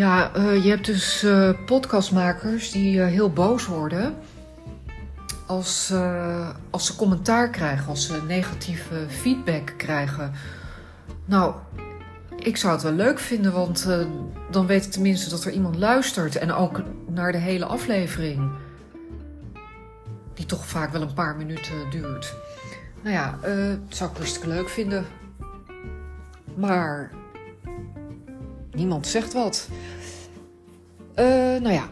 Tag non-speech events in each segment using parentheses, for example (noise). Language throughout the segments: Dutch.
Ja, uh, je hebt dus uh, podcastmakers die uh, heel boos worden als, als ze commentaar krijgen, als ze negatieve feedback krijgen. Nou, ik zou het wel leuk vinden, want dan weet ik tenminste dat er iemand luistert en ook naar de hele aflevering. Die toch vaak wel een paar minuten duurt. Nou ja, dat zou ik hartstikke leuk vinden. Maar niemand zegt wat. Uh, nou ja,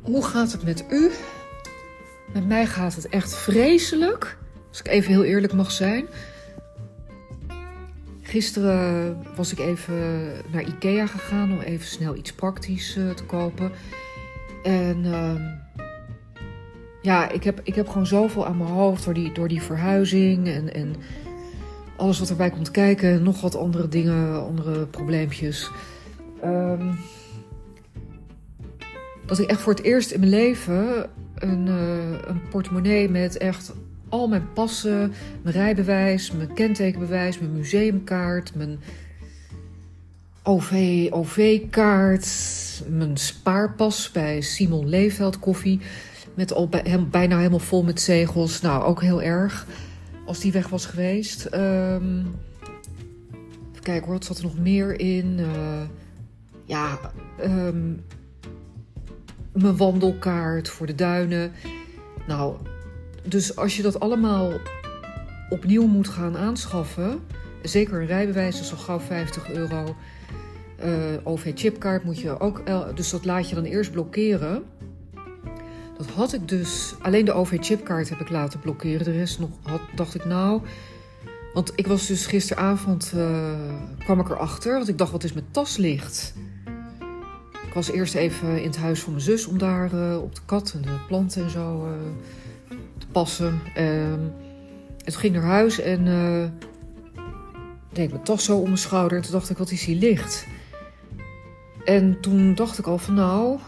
hoe gaat het met u? Met mij gaat het echt vreselijk, als ik even heel eerlijk mag zijn. Gisteren was ik even naar Ikea gegaan om even snel iets praktisch uh, te kopen. En uh, ja, ik heb, ik heb gewoon zoveel aan mijn hoofd door die, door die verhuizing en, en alles wat erbij komt kijken. Nog wat andere dingen, andere probleempjes. Um, dat ik echt voor het eerst in mijn leven een, uh, een portemonnee met echt al mijn passen, mijn rijbewijs, mijn kentekenbewijs, mijn museumkaart, mijn OV, OV-kaart, mijn spaarpas bij Simon Leeveld koffie. Met al bij, bijna helemaal vol met zegels. Nou, ook heel erg als die weg was geweest. Um, even kijken wat zat er nog meer in? Uh, ja, um, mijn wandelkaart voor de duinen. Nou, dus als je dat allemaal opnieuw moet gaan aanschaffen, zeker een rijbewijs is al gauw 50 euro. Uh, OV-chipkaart moet je ook, dus dat laat je dan eerst blokkeren. Dat had ik dus, alleen de OV-chipkaart heb ik laten blokkeren. De rest nog had, dacht ik nou. Want ik was dus gisteravond, uh, kwam ik erachter, want ik dacht, wat is mijn tas licht? Ik was eerst even in het huis van mijn zus om daar uh, op de kat en de planten en zo uh, te passen. En toen ging ik naar huis en uh, deed mijn tas zo om mijn schouder. En toen dacht ik, wat is hier licht? En toen dacht ik al van nou...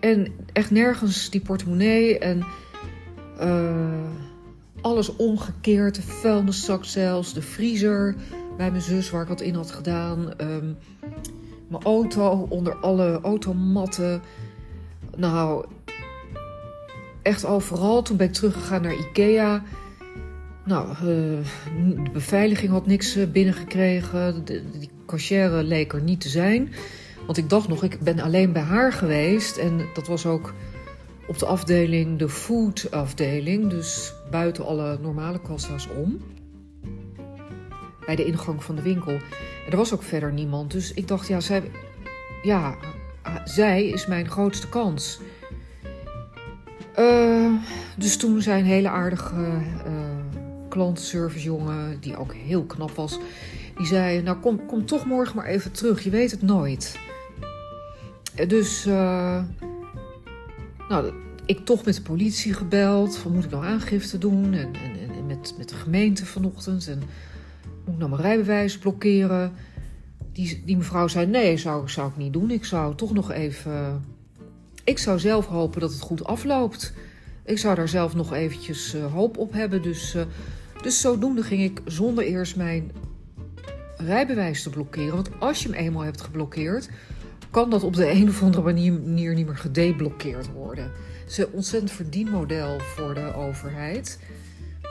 En echt nergens die portemonnee en alles omgekeerd. De vuilniszak zelfs, de vriezer bij mijn zus waar ik wat in had gedaan... Um, mijn auto onder alle automatten. Nou, echt overal. Toen ben ik teruggegaan naar Ikea. Nou, uh, de beveiliging had niks eh, binnengekregen. De, die cashier leek er niet te zijn. Want ik dacht nog, ik ben alleen bij haar geweest. En dat was ook op de afdeling, de food afdeling. Dus buiten alle normale kassa's om. Bij de ingang van de winkel. Er was ook verder niemand. Dus ik dacht, ja, zij, ja, zij is mijn grootste kans. Uh, dus toen zei een hele aardige uh, klantenservicejongen, die ook heel knap was, die zei: Nou, kom, kom toch morgen maar even terug, je weet het nooit. Dus, uh, nou, ik toch met de politie gebeld: van, Moet ik nou aangifte doen? En, en, en met, met de gemeente vanochtend. En moet ik nou mijn rijbewijs blokkeren? Die, die mevrouw zei: Nee, zou, zou ik niet doen. Ik zou toch nog even. Ik zou zelf hopen dat het goed afloopt. Ik zou daar zelf nog eventjes uh, hoop op hebben. Dus, uh, dus zodoende ging ik zonder eerst mijn rijbewijs te blokkeren. Want als je hem eenmaal hebt geblokkeerd, kan dat op de een of andere manier niet meer gedeblokkeerd worden. Het is een ontzettend verdienmodel voor de overheid.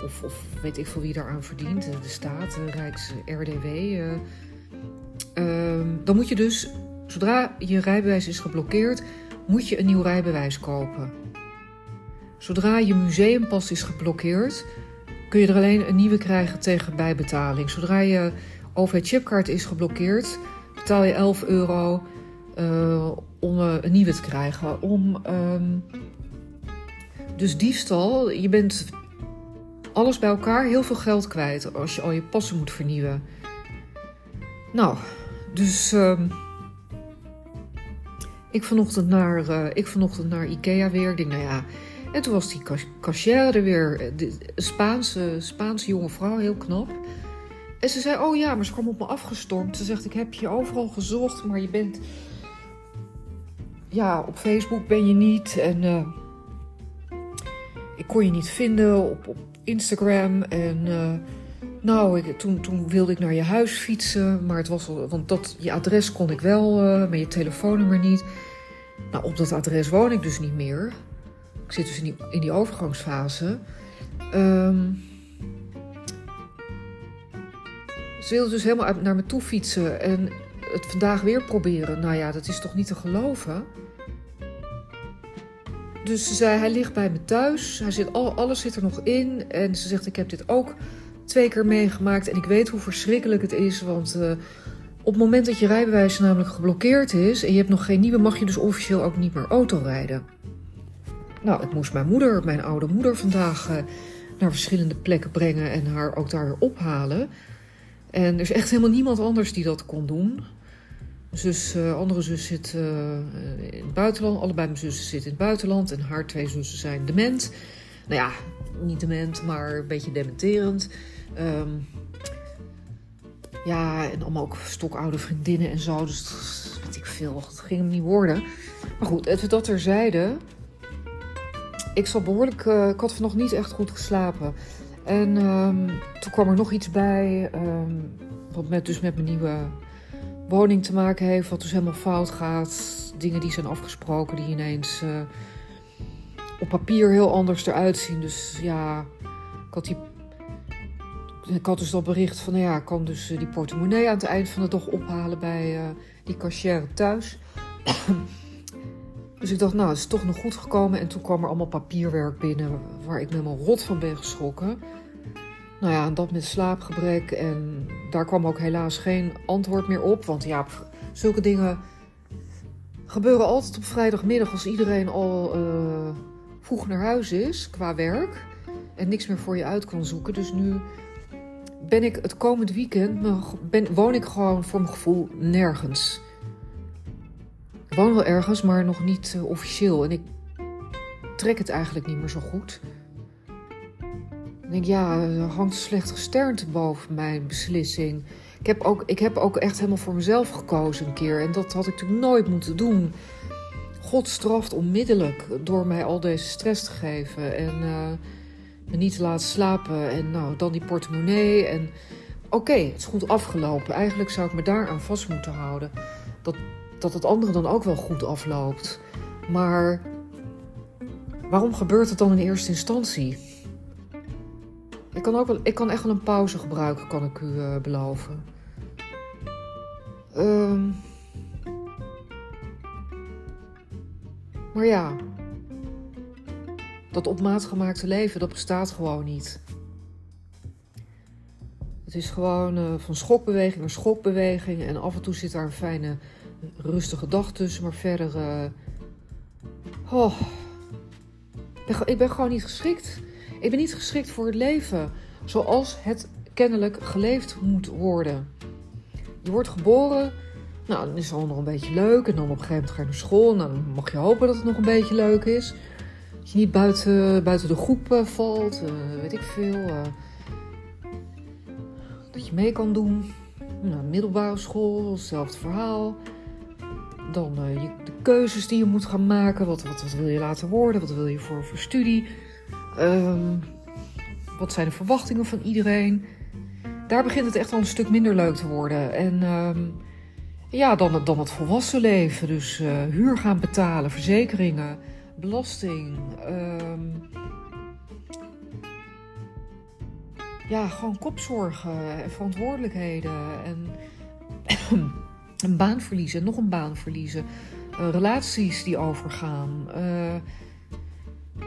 Of, weet ik veel wie daaraan verdient. De staat, de Rijks, RDW. Uh, uh, dan moet je dus, zodra je rijbewijs is geblokkeerd, moet je een nieuw rijbewijs kopen. Zodra je museumpas is geblokkeerd, kun je er alleen een nieuwe krijgen tegen bijbetaling. Zodra je OV-chipkaart is geblokkeerd, betaal je 11 euro uh, om een nieuwe te krijgen. Om, um, dus diefstal, je bent alles bij elkaar heel veel geld kwijt als je al je passen moet vernieuwen. Nou, dus um, ik, vanochtend naar, uh, ik vanochtend naar Ikea weer. Ik denk, nou ja. En toen was die cashier er weer. De Spaanse, Spaanse jonge vrouw, heel knap. En ze zei, oh ja, maar ze kwam op me afgestormd. Ze zegt, ik heb je overal gezocht, maar je bent... Ja, op Facebook ben je niet. En uh, ik kon je niet vinden op, op Instagram. En... Uh, Nou, ik, toen, toen wilde ik naar je huis fietsen, maar het was al, want dat, je adres kon ik wel, uh, maar je telefoonnummer niet. Nou, op dat adres woon ik dus niet meer. Ik zit dus in die, in die overgangsfase. Um, ze wilde dus helemaal naar me toe fietsen en het vandaag weer proberen. Nou ja, dat is toch niet te geloven? Dus ze zei, hij ligt bij me thuis. Hij zit, al, alles zit er nog in. En ze zegt, ik heb dit ook twee keer meegemaakt. En ik weet hoe verschrikkelijk het is. Want uh, op het moment dat je rijbewijs namelijk geblokkeerd is... en je hebt nog geen nieuwe, mag je dus officieel ook niet meer auto rijden. Nou, ik moest mijn moeder, mijn oude moeder, vandaag uh, naar verschillende plekken brengen... en haar ook daar weer ophalen. En er is echt helemaal niemand anders die dat kon doen. Zus, uh, andere zus zit het buitenland. Allebei mijn zussen zitten in het buitenland. En haar twee zussen zijn dement. Nou ja, niet dement, maar een beetje dementerend. Um, ja, en allemaal ook stokoude vriendinnen en zo. Dus weet ik veel. Dat ging hem niet worden. Maar goed, even dat terzijde. Ik zat behoorlijk... Uh, ik had nog niet echt goed geslapen. En um, toen kwam er nog iets bij. Um, wat met, dus met mijn nieuwe woning te maken heeft. Wat dus helemaal fout gaat. Dingen die zijn afgesproken die ineens uh, op papier heel anders eruit zien. Dus ja, ik had die. Ik had dus dat bericht van, nou ja, ik kan dus die portemonnee aan het eind van de dag ophalen bij uh, die cashier thuis. (clears throat) dus ik dacht, nou, het is toch nog goed gekomen. En toen kwam er allemaal papierwerk binnen waar ik me helemaal rot van ben geschrokken. Nou ja, en dat met slaapgebrek. En daar kwam ook helaas geen antwoord meer op. Want ja, zulke dingen gebeuren altijd op vrijdagmiddag als iedereen al uh, vroeg naar huis is qua werk. En niks meer voor je uit kan zoeken. Dus nu ben ik het komend weekend, ben, woon ik gewoon voor mijn gevoel nergens. Ik woon wel ergens, maar nog niet uh, officieel. En ik trek het eigenlijk niet meer zo goed. Ik denk, ja, er hangt slecht gesternte boven mijn beslissing. Ik heb, ook, ik heb ook echt helemaal voor mezelf gekozen een keer. En dat had ik natuurlijk nooit moeten doen. God straft onmiddellijk door mij al deze stress te geven. En uh, me niet te laten slapen. En nou, dan die portemonnee. En oké, het is goed afgelopen. Eigenlijk zou ik me daaraan vast moeten houden. Dat, dat het andere dan ook wel goed afloopt. Maar waarom gebeurt het dan in eerste instantie? Ik kan, ook wel, ik kan echt wel een pauze gebruiken, kan ik u uh, beloven. Um, maar ja, dat op maat gemaakte leven, dat bestaat gewoon niet. Het is gewoon uh, van schokbeweging naar schokbeweging. En af en toe zit daar een fijne, rustige dag tussen. Maar verder. Uh, oh, ik ben, ik ben gewoon niet geschikt. Ik ben niet geschikt voor het leven zoals het kennelijk geleefd moet worden. Je wordt geboren, nou, dan is het al nog een beetje leuk. En dan op een gegeven moment ga je naar school. En dan mag je hopen dat het nog een beetje leuk is. Dat je niet buiten, buiten de groep uh, valt, uh, weet ik veel. Uh, dat je mee kan doen. Nou, middelbare school, hetzelfde verhaal. Dan je, de keuzes die je moet gaan maken. Wat, wat, wat wil je laten worden? Wat wil je voor, voor studie? Um, wat zijn de verwachtingen van iedereen? Daar begint het echt al een stuk minder leuk te worden. En um, ja, dan, dan het volwassen leven. Dus uh, huur gaan betalen, verzekeringen, belasting. Um, ja, gewoon kopzorgen en verantwoordelijkheden. En een baan verliezen, nog een baan verliezen. Uh, relaties die overgaan. Uh,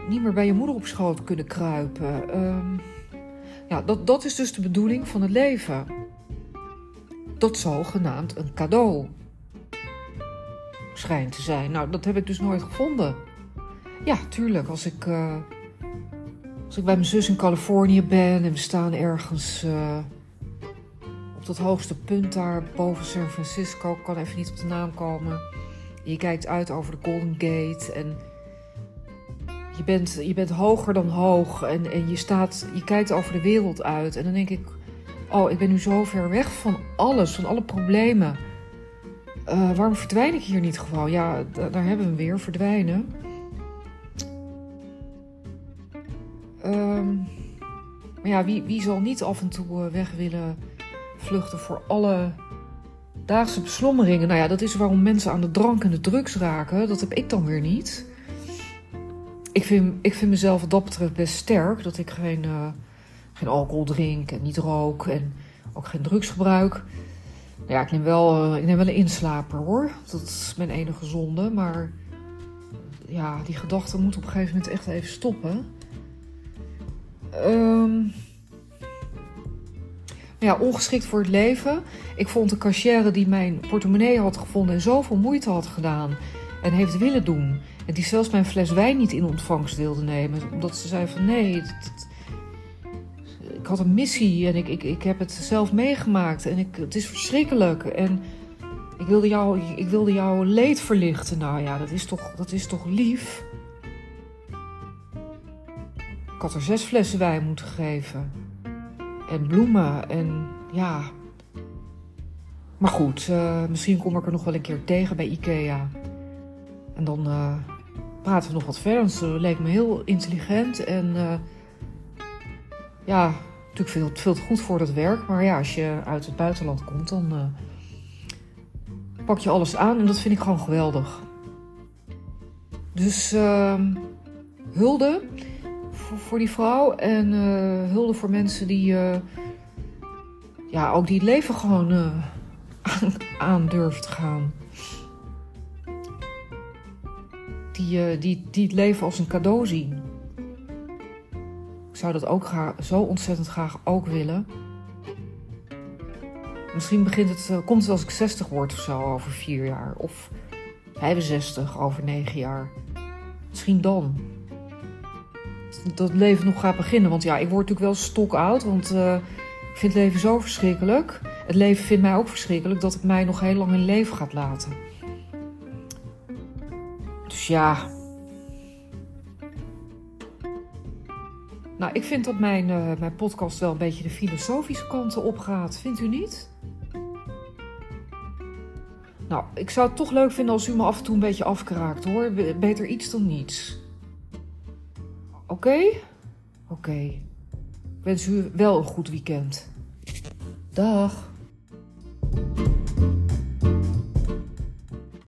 niet meer bij je moeder op schoot kunnen kruipen. Um, ja, dat, dat is dus de bedoeling van het leven. Dat zogenaamd een cadeau schijnt te zijn. Nou, dat heb ik dus nooit gevonden. Ja, tuurlijk. Als ik, uh, als ik bij mijn zus in Californië ben en we staan ergens uh, op dat hoogste punt daar boven San Francisco, ik kan even niet op de naam komen. Je kijkt uit over de Golden Gate en je bent, je bent hoger dan hoog en, en je, staat, je kijkt over de wereld uit. En dan denk ik, oh, ik ben nu zo ver weg van alles, van alle problemen. Uh, waarom verdwijn ik hier niet gewoon? Ja, daar hebben we weer, verdwijnen. Um, Maar ja, wie, wie zal niet af en toe eh, weg willen vluchten voor alle daagse beslommeringen? Nou ja, dat is waarom mensen aan de drank en de drugs raken. Dat heb ik dan weer niet. Ik vind, ik vind mezelf wat dat betreft best sterk. Dat ik geen, uh, geen alcohol drink en niet rook en ook geen drugs gebruik. Ja, ik neem wel, uh, ik neem wel een inslaper hoor. Dat is mijn enige zonde. Maar ja, die gedachte moet op een gegeven moment echt even stoppen. Um, ja, ongeschikt voor het leven. Ik vond de cashier die mijn portemonnee had gevonden en zoveel moeite had gedaan en heeft willen doen. En die zelfs mijn fles wijn niet in ontvangst wilde nemen. Omdat ze zei van nee, ik had een missie en ik, ik, ik heb het zelf meegemaakt. En ik, het is verschrikkelijk. En ik wilde, jou, ik wilde jouw leed verlichten. Nou ja, dat is toch, dat is toch lief? Ik had er zes flessen wijn moeten geven. En bloemen en ja. Maar goed, uh, misschien kom ik er nog wel een keer tegen bij Ikea. En dan uh, praten we nog wat verder. Ze leek me heel intelligent en uh, ja, natuurlijk veel, veel te goed voor dat werk. Maar ja, als je uit het buitenland komt, dan pak je alles aan en dat vind ik gewoon geweldig. Dus ehm, hulde voor, die vrouw en hulde voor mensen die, ja, ook die het leven gewoon (laughs) aan, aan durven te gaan. Die, die, die het leven als een cadeau zien. Ik zou dat ook graag, zo ontzettend graag ook willen. Misschien begint het, komt het als ik 60 word of zo over vier jaar. Of 65 over negen jaar. Misschien dan dat het leven nog gaat beginnen. Want ja, ik word natuurlijk wel stok oud. Want uh, ik vind het leven zo verschrikkelijk. Het leven vindt mij ook verschrikkelijk dat het mij nog heel lang in leven gaat laten. Ja. Nou, ik vind dat mijn, uh, mijn podcast wel een beetje de filosofische kanten opgaat. Vindt u niet? Nou, ik zou het toch leuk vinden als u me af en toe een beetje afkraakt hoor. Beter iets dan niets. Oké? Oké. Ik wens u wel een goed weekend. Dag.